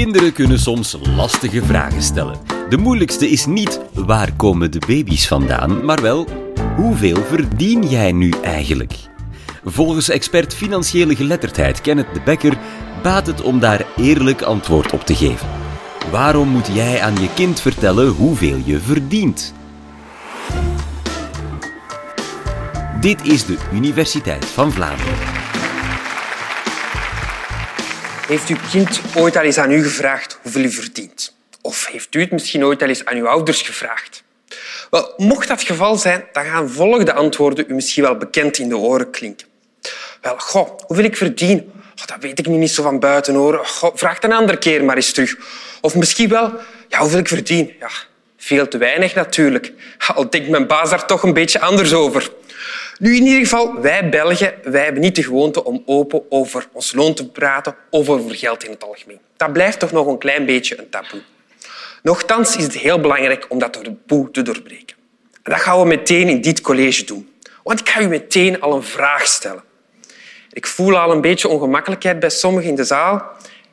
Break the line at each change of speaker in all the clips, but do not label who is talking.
Kinderen kunnen soms lastige vragen stellen. De moeilijkste is niet waar komen de baby's vandaan, maar wel hoeveel verdien jij nu eigenlijk? Volgens expert financiële geletterdheid Kenneth de Becker baat het om daar eerlijk antwoord op te geven. Waarom moet jij aan je kind vertellen hoeveel je verdient? Dit is de Universiteit van Vlaanderen.
Heeft uw kind ooit al eens aan u gevraagd hoeveel u verdient? Of heeft u het misschien ooit al eens aan uw ouders gevraagd? Wel, mocht dat het geval zijn, dan gaan volgende antwoorden u misschien wel bekend in de oren klinken. Wel, goh, hoeveel ik verdien? Oh, dat weet ik nu niet zo van buiten, hoor. Goh, vraag het een andere keer maar eens terug. Of misschien wel, ja, hoeveel ik verdien? Ja, veel te weinig natuurlijk. Al denkt mijn baas daar toch een beetje anders over. Nu, in ieder geval, wij Belgen wij hebben niet de gewoonte om open over ons loon te praten of over geld in het algemeen. Dat blijft toch nog een klein beetje een taboe. Nochtans is het heel belangrijk om dat taboe te doorbreken. En dat gaan we meteen in dit college doen. Want ik ga u meteen al een vraag stellen. Ik voel al een beetje ongemakkelijkheid bij sommigen in de zaal.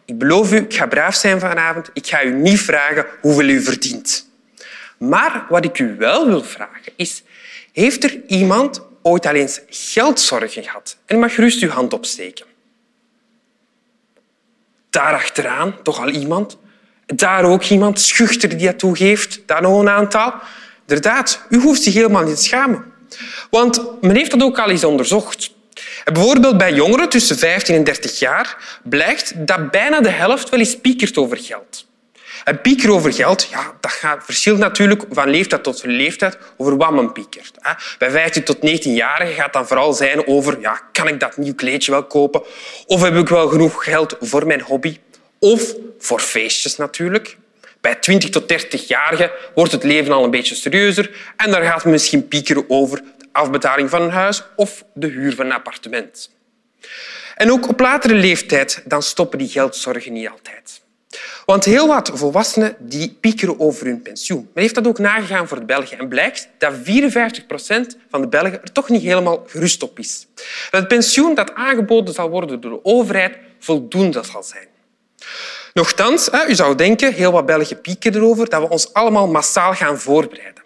Ik beloof u, ik ga braaf zijn vanavond. Ik ga u niet vragen hoeveel u verdient. Maar wat ik u wel wil vragen is... Heeft er iemand ooit al eens geldzorgen gehad? En mag gerust uw hand opsteken. Daar achteraan toch al iemand. Daar ook iemand, schuchter die dat toegeeft. Daar nog een aantal. Inderdaad, u hoeft zich helemaal niet te schamen. Want men heeft dat ook al eens onderzocht. Bijvoorbeeld bij jongeren tussen 15 en 30 jaar blijkt dat bijna de helft wel eens piekert over geld. En piekeren over geld, ja, dat gaat, verschilt natuurlijk van leeftijd tot leeftijd over wat men piekert. Bij 15 tot 19-jarigen gaat dan vooral zijn over ja, kan ik dat nieuw kleedje wel kopen? Of heb ik wel genoeg geld voor mijn hobby? Of voor feestjes natuurlijk. Bij 20 tot 30-jarigen wordt het leven al een beetje serieuzer en daar gaat men misschien piekeren over de afbetaling van een huis of de huur van een appartement. En ook op latere leeftijd dan stoppen die geldzorgen niet altijd. Want heel wat volwassenen die piekeren over hun pensioen. Men heeft dat ook nagegaan voor de Belgen en blijkt dat 54 procent van de Belgen er toch niet helemaal gerust op is. Dat het pensioen dat aangeboden zal worden door de overheid voldoende zal zijn. Nochtans, u zou denken, heel wat Belgen pieken erover, dat we ons allemaal massaal gaan voorbereiden.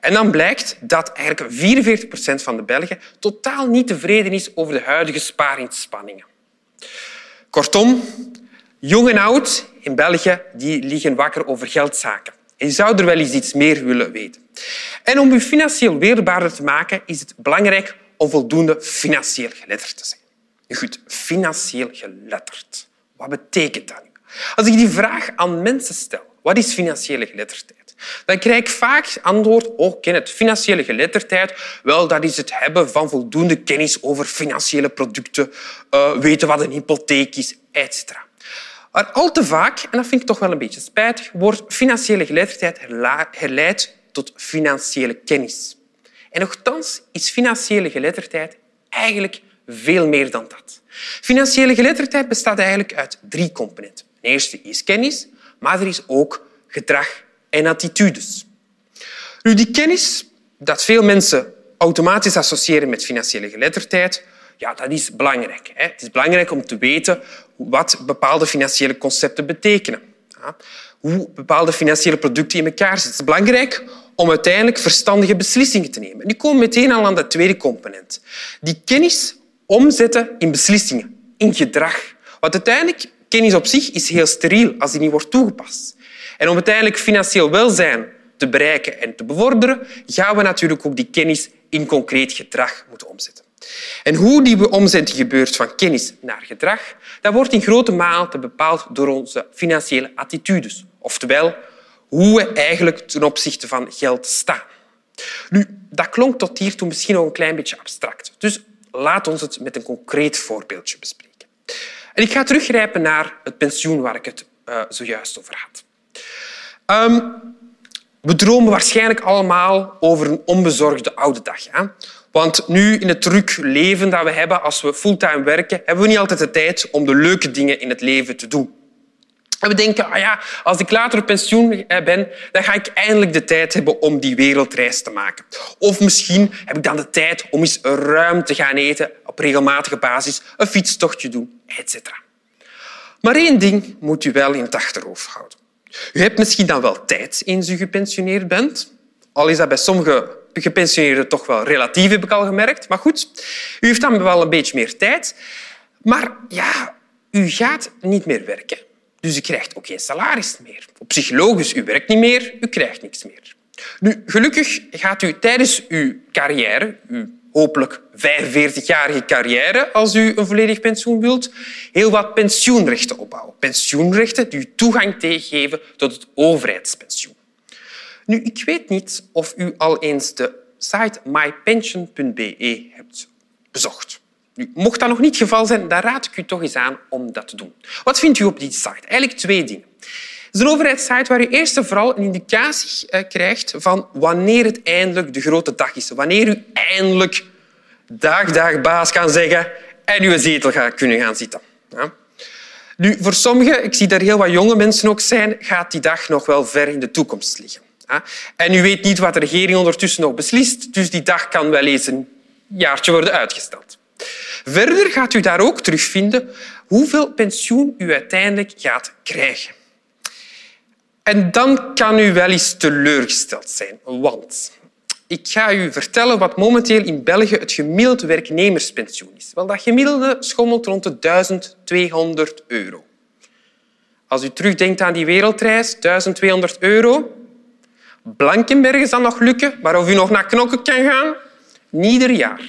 En dan blijkt dat eigenlijk 44 procent van de Belgen totaal niet tevreden is over de huidige spaarinspanningen. Kortom, jong en oud in België die liggen wakker over geldzaken. En je zou er wel eens iets meer willen weten. En om je financieel weerbaarder te maken, is het belangrijk om voldoende financieel geletterd te zijn. Goed, financieel geletterd. Wat betekent dat nu? Als ik die vraag aan mensen stel, wat is financiële geletterdheid? Dan krijg ik vaak antwoord, oh, ken het, financiële geletterdheid, wel, dat is het hebben van voldoende kennis over financiële producten, uh, weten wat een hypotheek is, etc. Maar al te vaak, en dat vind ik toch wel een beetje spijtig, wordt financiële geletterdheid herleid tot financiële kennis. En nogthans is financiële geletterdheid eigenlijk veel meer dan dat. Financiële geletterdheid bestaat eigenlijk uit drie componenten. De eerste is kennis, maar er is ook gedrag en attitudes. Nu, die kennis dat veel mensen automatisch associëren met financiële geletterdheid, ja, dat is belangrijk. Het is belangrijk om te weten wat bepaalde financiële concepten betekenen. Hoe bepaalde financiële producten in elkaar zitten. Het is belangrijk om uiteindelijk verstandige beslissingen te nemen. Nu komen we meteen al aan de tweede component. Die kennis omzetten in beslissingen, in gedrag. Want uiteindelijk, kennis op zich is heel steriel als die niet wordt toegepast. En om uiteindelijk financieel welzijn te bereiken en te bevorderen, gaan we natuurlijk ook die kennis in concreet gedrag moeten omzetten. En hoe die omzetting gebeurt van kennis naar gedrag, dat wordt in grote mate bepaald door onze financiële attitudes. Oftewel, hoe we eigenlijk ten opzichte van geld staan. Nu, dat klonk tot hiertoe misschien nog een klein beetje abstract. Dus laat ons het met een concreet voorbeeldje bespreken. En ik ga teruggrijpen naar het pensioen waar ik het uh, zojuist over had. Um, we dromen waarschijnlijk allemaal over een onbezorgde oude dag. Hè? Want nu, in het druk leven dat we hebben als we fulltime werken, hebben we niet altijd de tijd om de leuke dingen in het leven te doen. En we denken, ah ja, als ik later op pensioen eh, ben, dan ga ik eindelijk de tijd hebben om die wereldreis te maken. Of misschien heb ik dan de tijd om eens ruim te gaan eten op regelmatige basis, een fietstochtje doen, etc. Maar één ding moet u wel in het achterhoofd houden. U hebt misschien dan wel tijd eens u gepensioneerd bent. Al is dat bij sommige gepensioneerden toch wel relatief, heb ik al gemerkt. Maar goed, u heeft dan wel een beetje meer tijd. Maar ja, u gaat niet meer werken. Dus u krijgt ook geen salaris meer. Op psychologisch, u werkt niet meer, u krijgt niks meer. Nu, gelukkig gaat u tijdens uw carrière, hopelijk 45-jarige carrière, als u een volledig pensioen wilt, heel wat pensioenrechten opbouwen. Pensioenrechten die u toegang geven tot het overheidspensioen. Nu, ik weet niet of u al eens de site mypension.be hebt bezocht. Nu, mocht dat nog niet het geval zijn, dan raad ik u toch eens aan om dat te doen. Wat vindt u op die site? Eigenlijk twee dingen. Het is een overheidssite waar u eerst en vooral een indicatie eh, krijgt van wanneer het eindelijk de grote dag is. Wanneer u eindelijk dag, dag, baas kan zeggen en uw zetel gaat kunnen gaan zitten. Ja. Nu, voor sommigen, ik zie daar heel wat jonge mensen ook zijn, gaat die dag nog wel ver in de toekomst liggen. En u weet niet wat de regering ondertussen nog beslist, dus die dag kan wel eens een jaartje worden uitgesteld. Verder gaat u daar ook terugvinden hoeveel pensioen u uiteindelijk gaat krijgen. En dan kan u wel eens teleurgesteld zijn, want ik ga u vertellen wat momenteel in België het gemiddeld werknemerspensioen is. Wel, dat gemiddelde schommelt rond de 1200 euro. Als u terugdenkt aan die wereldreis, 1200 euro. Blankenberg zal nog lukken, maar of u nog naar knokken kan gaan, niet ieder jaar.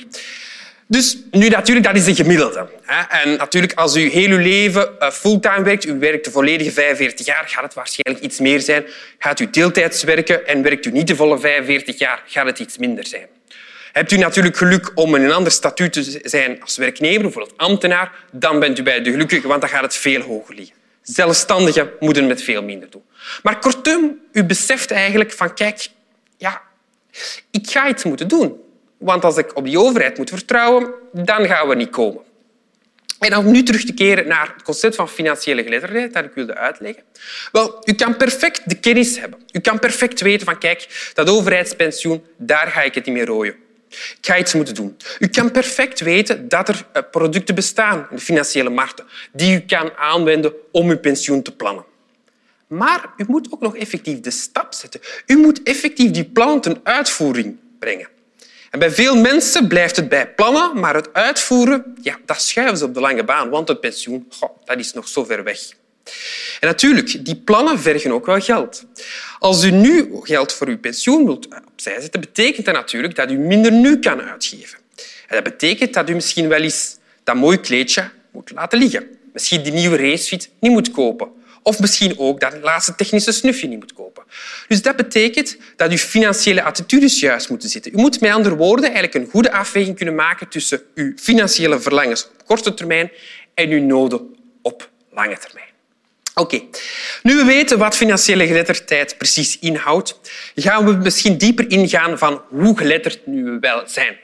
Dus nu natuurlijk, dat is de gemiddelde. En natuurlijk, als u heel uw leven eh, fulltime werkt, u werkt de volledige 45 jaar, gaat het waarschijnlijk iets meer zijn. Gaat u deeltijds werken en werkt u niet de volle 45 jaar, gaat het iets minder zijn. Hebt u natuurlijk geluk om in een ander statuut te zijn als werknemer, bijvoorbeeld ambtenaar, dan bent u bij de gelukkigen, want dan gaat het veel hoger liggen. Zelfstandigen moeten met veel minder doen. Maar kortom, u beseft eigenlijk van kijk, ja, ik ga iets moeten doen. Want als ik op die overheid moet vertrouwen, dan gaan we niet komen. En om nu terug te keren naar het concept van financiële geletterdheid dat ik wilde uitleggen. Wel, u kan perfect de kennis hebben. U kan perfect weten van kijk, dat overheidspensioen, daar ga ik het niet meer rooien. Ik ga iets moeten doen. U kan perfect weten dat er eh, producten bestaan in de financiële markten die u kan aanwenden om uw pensioen te plannen. Maar u moet ook nog effectief de stap zetten. U moet effectief die plannen ten uitvoering brengen. En bij veel mensen blijft het bij plannen, maar het uitvoeren, ja, dat schuiven ze op de lange baan, want het pensioen goh, dat is nog zo ver weg. En natuurlijk, die plannen vergen ook wel geld. Als u nu geld voor uw pensioen wilt opzij zetten, betekent dat natuurlijk dat u minder nu kan uitgeven. En dat betekent dat u misschien wel eens dat mooi kleedje moet laten liggen. Misschien die nieuwe racefiets niet moet kopen. Of misschien ook dat laatste technische snufje niet moet kopen. Dus dat betekent dat uw financiële attitudes juist moeten zitten. U moet met andere woorden eigenlijk een goede afweging kunnen maken tussen uw financiële verlangens op korte termijn en uw noden op lange termijn. Oké, nu we weten wat financiële geletterdheid precies inhoudt, gaan we misschien dieper ingaan van hoe geletterd nu we wel zijn.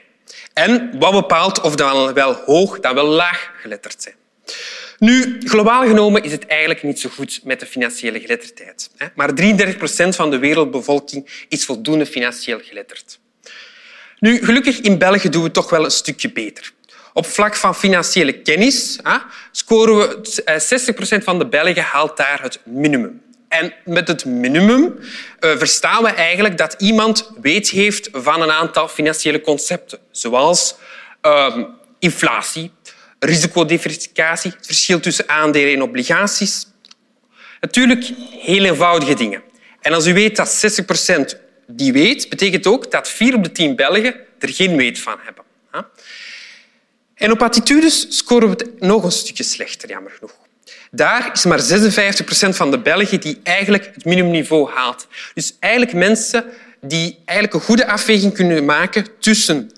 En wat bepaalt of we wel hoog dan wel laag geletterd zijn. Nu, globaal genomen is het eigenlijk niet zo goed met de financiële geletterdheid. Maar 33 procent van de wereldbevolking is voldoende financieel geletterd. Nu, gelukkig in België doen we toch wel een stukje beter. Op vlak van financiële kennis scoren we 60 eh, procent van de Belgen haalt daar het minimum. En met het minimum eh, verstaan we eigenlijk dat iemand weet heeft van een aantal financiële concepten, zoals ehm, inflatie, risicodiversificatie, het verschil tussen aandelen en obligaties. Natuurlijk heel eenvoudige dingen. En als u weet dat 60 procent die weet, betekent ook dat vier op de tien Belgen er geen weet van hebben. En op attitudes scoren we het nog een stukje slechter, jammer genoeg. Daar is maar 56 procent van de Belgen die eigenlijk het minimumniveau haalt. Dus eigenlijk mensen die eigenlijk een goede afweging kunnen maken tussen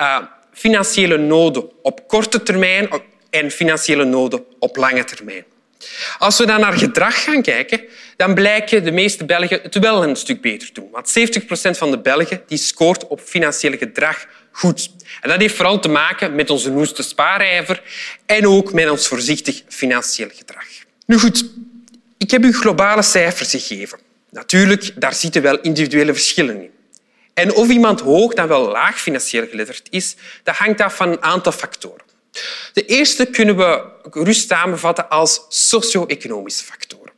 uh, financiële noden op korte termijn en financiële noden op lange termijn. Als we dan naar gedrag gaan kijken, dan blijken de meeste Belgen het wel een stuk beter doen. Want 70 procent van de Belgen die scoort op financieel gedrag goed. En dat heeft vooral te maken met onze noeste spaarijver en ook met ons voorzichtig financieel gedrag. Nu goed, ik heb u globale cijfers gegeven. Natuurlijk, daar zitten wel individuele verschillen in. En of iemand hoog dan wel laag financieel geletterd is, dat hangt af van een aantal factoren. De eerste kunnen we gerust samenvatten als socio-economische factoren.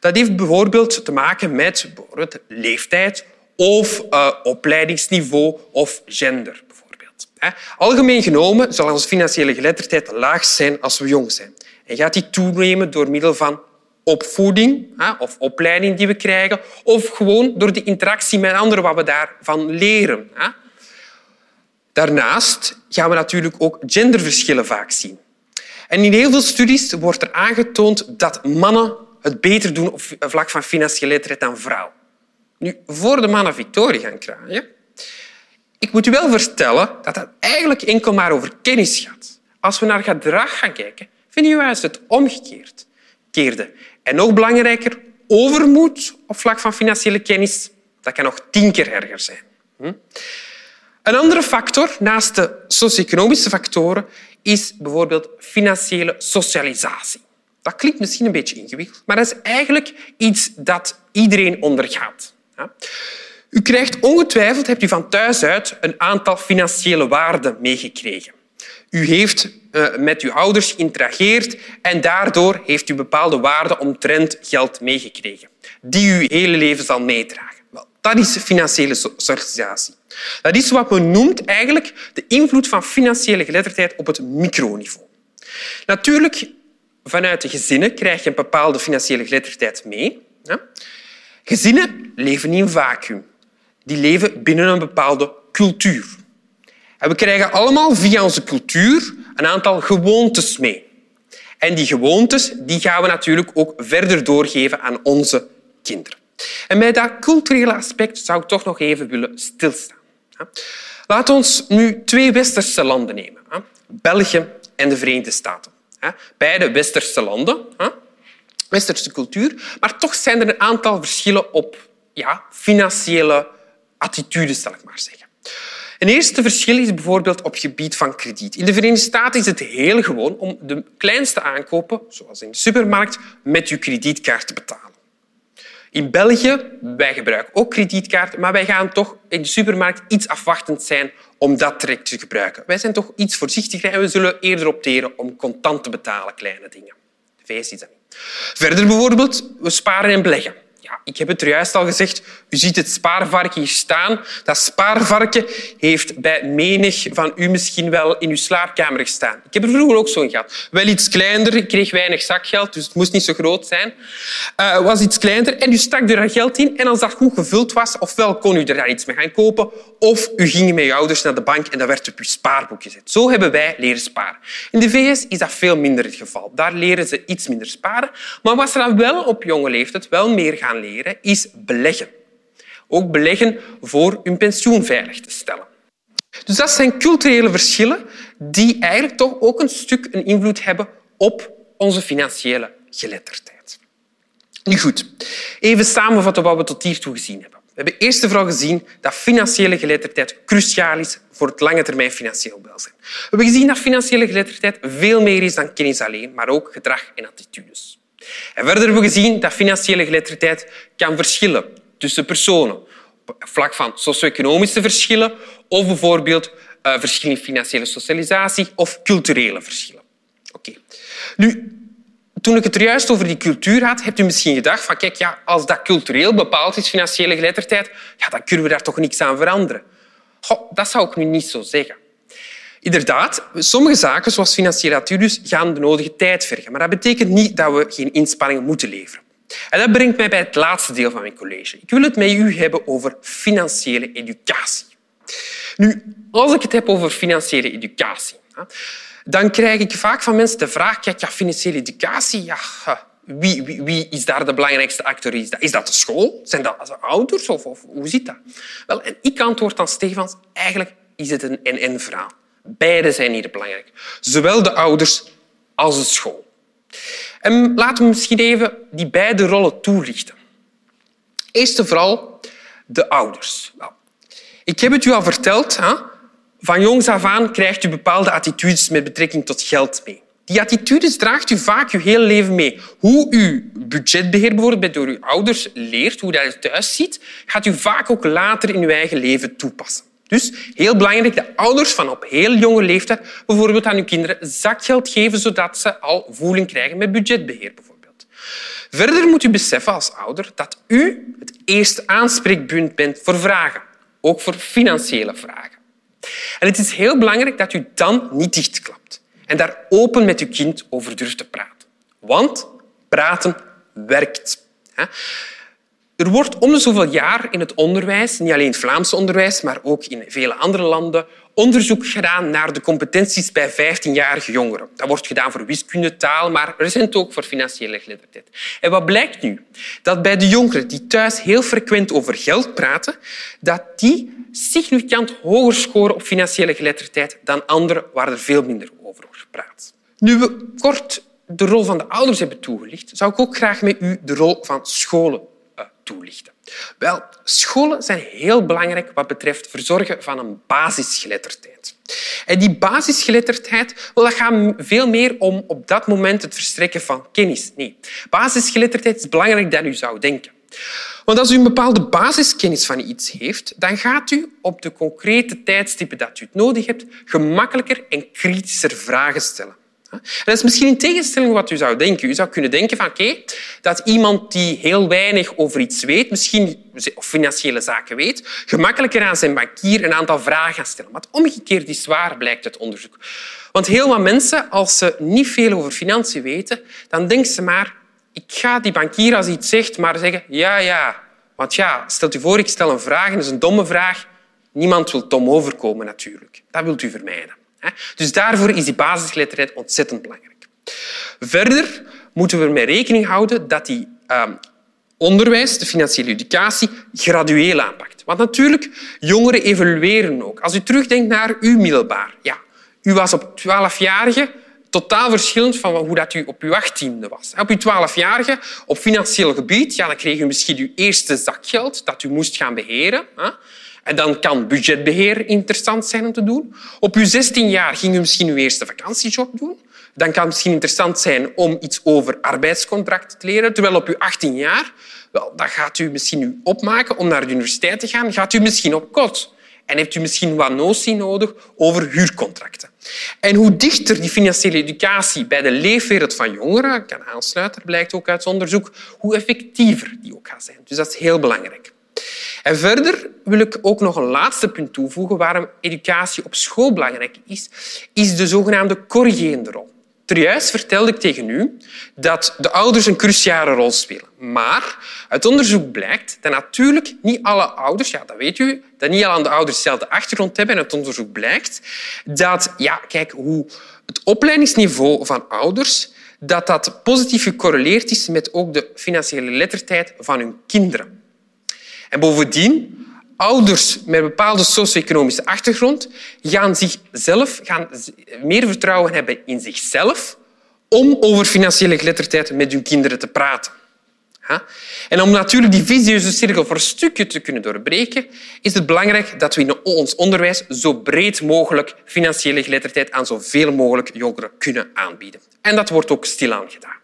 Dat heeft bijvoorbeeld te maken met leeftijd of uh, opleidingsniveau of gender. Bijvoorbeeld. Algemeen genomen zal onze financiële geletterdheid laag zijn als we jong zijn. En gaat die toenemen door middel van opvoeding of opleiding die we krijgen, of gewoon door de interactie met anderen, wat we daarvan leren. Daarnaast gaan we natuurlijk ook genderverschillen vaak zien. En in heel veel studies wordt er aangetoond dat mannen het beter doen op vlak van financiële letterdheid dan vrouwen. Nu, voor de mannen victorie gaan kraaien, ik moet u wel vertellen dat het eigenlijk enkel maar over kennis gaat. Als we naar gedrag gaan kijken, vinden we juist het omgekeerd. Keerde. En nog belangrijker, overmoed op vlak van financiële kennis, dat kan nog tien keer erger zijn. Hm? Een andere factor, naast de socio-economische factoren, is bijvoorbeeld financiële socialisatie. Dat klinkt misschien een beetje ingewikkeld, maar dat is eigenlijk iets dat iedereen ondergaat. U krijgt ongetwijfeld, hebt u van thuis uit, een aantal financiële waarden meegekregen. U heeft uh, met uw ouders geïnterageerd en daardoor heeft u bepaalde waarden omtrent geld meegekregen, die u hele leven zal meedragen. Wel, dat is financiële socialisatie. Dat is wat men noemt eigenlijk de invloed van financiële geletterdheid op het microniveau. Natuurlijk, vanuit de gezinnen krijg je een bepaalde financiële geletterdheid mee. Gezinnen leven in een vacuüm. Die leven binnen een bepaalde cultuur. En we krijgen allemaal via onze cultuur een aantal gewoontes mee. En die gewoontes die gaan we natuurlijk ook verder doorgeven aan onze kinderen. En bij dat culturele aspect zou ik toch nog even willen stilstaan. Laten we nu twee westerse landen nemen. België en de Verenigde Staten. Beide westerse landen, westerse cultuur, maar toch zijn er een aantal verschillen op ja, financiële attitudes, zal ik maar zeggen. Een eerste verschil is bijvoorbeeld op gebied van krediet. In de Verenigde Staten is het heel gewoon om de kleinste aankopen, zoals in de supermarkt, met je kredietkaart te betalen. In België, wij gebruiken ook kredietkaarten, maar wij gaan toch in de supermarkt iets afwachtend zijn om dat direct te gebruiken. Wij zijn toch iets voorzichtiger en we zullen eerder opteren om contant te betalen, kleine dingen. De VS is. Verder bijvoorbeeld, we sparen en beleggen. Ja, ik heb het er juist al gezegd. U ziet het spaarvarken hier staan. Dat spaarvarken heeft bij menig van u misschien wel in uw slaapkamer gestaan. Ik heb er vroeger ook zo'n gehad. Wel iets kleiner. Ik kreeg weinig zakgeld, dus het moest niet zo groot zijn. Uh, was iets kleiner. En u stak er geld in. En als dat goed gevuld was, ofwel kon u er iets mee gaan kopen, of u ging met je ouders naar de bank en dat werd op uw spaarboek gezet. Zo hebben wij leren sparen. In de VS is dat veel minder het geval. Daar leren ze iets minder sparen. Maar wat ze dan wel op jonge leeftijd wel meer gaan leren, is beleggen. Ook beleggen voor hun pensioen veilig te stellen. Dus dat zijn culturele verschillen die eigenlijk toch ook een stuk een invloed hebben op onze financiële geletterdheid. Nu goed, even samenvatten wat we tot hiertoe gezien hebben. We hebben eerst vooral gezien dat financiële geletterdheid cruciaal is voor het lange termijn financieel welzijn. We hebben gezien dat financiële geletterdheid veel meer is dan kennis alleen, maar ook gedrag en attitudes. En verder hebben we gezien dat financiële geletterdheid kan verschillen tussen personen. Op vlak van socio-economische verschillen of bijvoorbeeld uh, verschillen in financiële socialisatie of culturele verschillen. Oké. Nu, toen ik het juist over die cultuur had, hebt u misschien gedacht van kijk, ja, als dat cultureel bepaald is, financiële geletterdheid, ja, dan kunnen we daar toch niks aan veranderen. Dat zou ik nu niet zo zeggen. Inderdaad, sommige zaken, zoals financiële attitudes, gaan de nodige tijd vergen. Maar dat betekent niet dat we geen inspanningen moeten leveren. En dat brengt mij bij het laatste deel van mijn college. Ik wil het met u hebben over financiële educatie. Nu, als ik het heb over financiële educatie, dan krijg ik vaak van mensen de vraag, kijk, ja, financiële educatie, ja, wie, wie, wie, is daar de belangrijkste acteur? Is dat, de school? Zijn dat de ouders? Of, of, hoe zit dat? Wel, en ik antwoord dan Stefans, eigenlijk is het een en-en-verhaal. Beide zijn hier belangrijk. Zowel de ouders als de school. En laten we misschien even die beide rollen toelichten. Eerst en vooral de ouders. ik heb het u al verteld. Hè? Van jongs af aan krijgt u bepaalde attitudes met betrekking tot geld mee. Die attitudes draagt u vaak uw hele leven mee. Hoe u budgetbeheer bijvoorbeeld door uw ouders leert, hoe dat thuis ziet, gaat u vaak ook later in uw eigen leven toepassen. Dus heel belangrijk, de ouders van op heel jonge leeftijd bijvoorbeeld aan hun kinderen zakgeld geven, zodat ze al voeling krijgen met budgetbeheer. Bijvoorbeeld. Verder moet u beseffen als ouder dat u het eerste aanspreekpunt bent voor vragen, ook voor financiële vragen. En het is heel belangrijk dat u dan niet dichtklapt en daar open met uw kind over durft te praten. Want praten werkt. Er wordt om de zoveel jaar in het onderwijs, niet alleen het Vlaamse onderwijs, maar ook in vele andere landen, onderzoek gedaan naar de competenties bij 15-jarige jongeren. Dat wordt gedaan voor wiskunde, taal, maar recent ook voor financiële geletterdheid. En wat blijkt nu? Dat bij de jongeren die thuis heel frequent over geld praten, dat die significant hoger scoren op financiële geletterdheid dan anderen waar er veel minder over wordt gepraat. Nu we kort de rol van de ouders hebben toegelicht, zou ik ook graag met u de rol van scholen toelichten. Wel, scholen zijn heel belangrijk wat betreft verzorgen van een basisgeletterdheid. En die basisgeletterdheid wel, dat gaat veel meer om op dat moment het verstrekken van kennis. Nee, basisgeletterdheid is belangrijker dan u zou denken. Want als u een bepaalde basiskennis van iets heeft, dan gaat u op de concrete tijdstippen dat u het nodig hebt gemakkelijker en kritischer vragen stellen. Dat is misschien in tegenstelling wat u zou denken. U zou kunnen denken van dat iemand die heel weinig over iets weet, misschien of financiële zaken weet, gemakkelijker aan zijn bankier een aantal vragen gaat stellen. Maar het omgekeerde is waar, blijkt uit onderzoek. Want heel wat mensen, als ze niet veel over financiën weten, dan denken ze maar ik ga die bankier als hij iets zegt maar zeggen ja, ja. Want ja, stelt u voor, ik stel een vraag en dat is een domme vraag. Niemand wil dom overkomen natuurlijk. Dat wilt u vermijden. Dus daarvoor is die basisgeletterdheid ontzettend belangrijk. Verder moeten we ermee rekening houden dat die ehm, onderwijs, de financiële educatie, gradueel aanpakt. Want natuurlijk, jongeren evolueren ook. Als u terugdenkt naar uw middelbaar. Ja, u was op 12-jarige totaal verschillend van hoe dat u op uw achttiende was. Op uw twaalfjarige, op financieel gebied, ja, dan kreeg u misschien uw eerste zakgeld dat u moest gaan beheren. En dan kan budgetbeheer interessant zijn om te doen. Op uw 16 jaar ging u misschien uw eerste vakantiejob doen. Dan kan het misschien interessant zijn om iets over arbeidscontracten te leren. Terwijl op uw 18 jaar, wel, dan gaat u misschien u opmaken om naar de universiteit te gaan. Gaat u misschien op kot. En heeft u misschien wat notie nodig over huurcontracten. En hoe dichter die financiële educatie bij de leefwereld van jongeren kan aansluiten, blijkt ook uit onderzoek, hoe effectiever die ook gaat zijn. Dus dat is heel belangrijk. En verder wil ik ook nog een laatste punt toevoegen waarom educatie op school belangrijk is, is de zogenaamde corrigerende rol. Juist vertelde ik tegen u dat de ouders een cruciale rol spelen. Maar uit onderzoek blijkt dat natuurlijk niet alle ouders, ja, dat weet u, dat niet alle ouders dezelfde achtergrond hebben. En uit onderzoek blijkt dat, ja, kijk, hoe het opleidingsniveau van ouders dat dat positief gecorreleerd is met ook de financiële lettertijd van hun kinderen. En bovendien ouders met een bepaalde socio-economische achtergrond gaan zichzelf gaan meer vertrouwen hebben in zichzelf om over financiële geletterdheid met hun kinderen te praten. En om natuurlijk die visieuze cirkel voor stukje te kunnen doorbreken, is het belangrijk dat we in ons onderwijs zo breed mogelijk financiële geletterdheid aan zoveel mogelijk jongeren kunnen aanbieden. En dat wordt ook stilaan gedaan.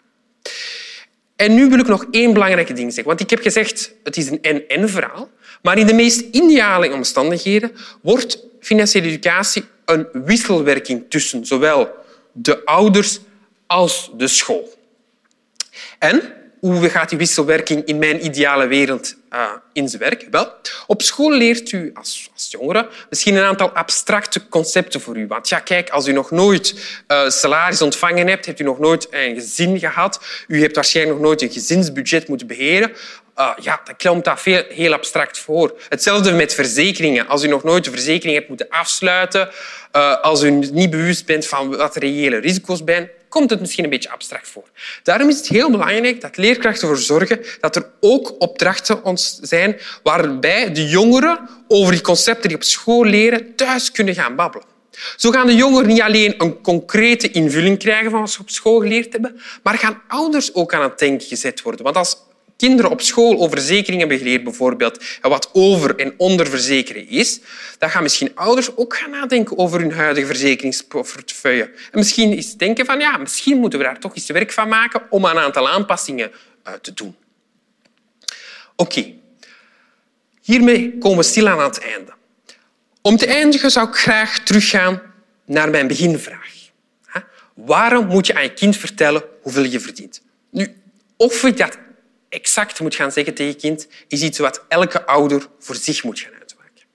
En nu wil ik nog één belangrijk ding zeggen. Want ik heb gezegd, het is een en-en-verhaal. Maar in de meest ideale omstandigheden wordt financiële educatie een wisselwerking tussen zowel de ouders als de school. En hoe gaat die wisselwerking in mijn ideale wereld uh, in zijn werk? Wel, op school leert u als, als jongere misschien een aantal abstracte concepten voor u. Want ja, kijk, als u nog nooit uh, salaris ontvangen hebt, hebt u nog nooit een gezin gehad, u hebt waarschijnlijk nog nooit een gezinsbudget moeten beheren, uh, ja, dan komt dat veel, heel abstract voor. Hetzelfde met verzekeringen. Als u nog nooit een verzekering hebt moeten afsluiten, als u niet bewust bent van wat reële risico's zijn, komt het misschien een beetje abstract voor. Daarom is het heel belangrijk dat leerkrachten ervoor zorgen dat er ook opdrachten zijn waarbij de jongeren over die concepten die op school leren thuis kunnen gaan babbelen. Zo gaan de jongeren niet alleen een concrete invulling krijgen van wat ze op school geleerd hebben, maar gaan ouders ook aan het denken gezet worden. Want als kinderen op school over verzekeringen hebben geleerd, bijvoorbeeld, en wat over- en onderverzekeren is, dan gaan misschien ouders ook gaan nadenken over hun huidige verzekeringsportefeuille. En misschien eens denken van, ja, misschien moeten we daar toch eens werk van maken om een aantal aanpassingen uh, te doen. Oké. Hiermee komen we stilaan aan het einde. Om te eindigen zou ik graag teruggaan naar mijn beginvraag. Waarom moet je aan je kind vertellen hoeveel je verdient? Nu, of je dat exact moet gaan zeggen tegen je kind, is iets wat elke ouder voor zich moet gaan uitmaken.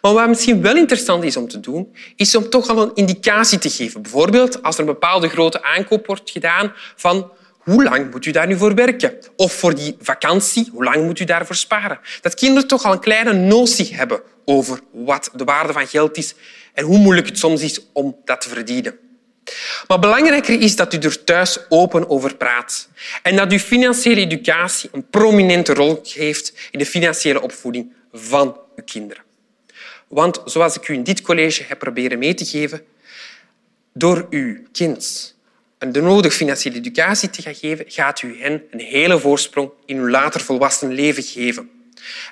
Maar wat misschien wel interessant is om te doen, is om toch al een indicatie te geven. Bijvoorbeeld als er een bepaalde grote aankoop wordt gedaan van hoe lang moet u daar nu voor werken? Of voor die vakantie, hoe lang moet u daarvoor sparen? Dat kinderen toch al een kleine notie hebben over wat de waarde van geld is en hoe moeilijk het soms is om dat te verdienen. Maar belangrijker is dat u er thuis open over praat en dat uw financiële educatie een prominente rol heeft in de financiële opvoeding van uw kinderen. Want zoals ik u in dit college heb proberen mee te geven, door uw kind de nodige financiële educatie te gaan geven, gaat u hen een hele voorsprong in hun later volwassen leven geven.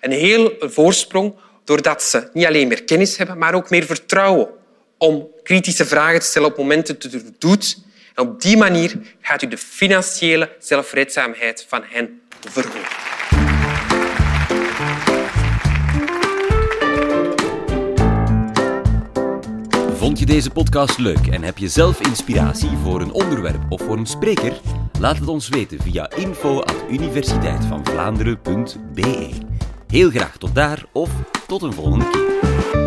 Een hele voorsprong doordat ze niet alleen meer kennis hebben, maar ook meer vertrouwen om kritische vragen te stellen op momenten dat u het doet. En op die manier gaat u de financiële zelfredzaamheid van hen verhogen.
Vond je deze podcast leuk en heb je zelf inspiratie voor een onderwerp of voor een spreker? Laat het ons weten via info.universiteitvandvlaanderen.be. Heel graag tot daar of tot een volgende keer.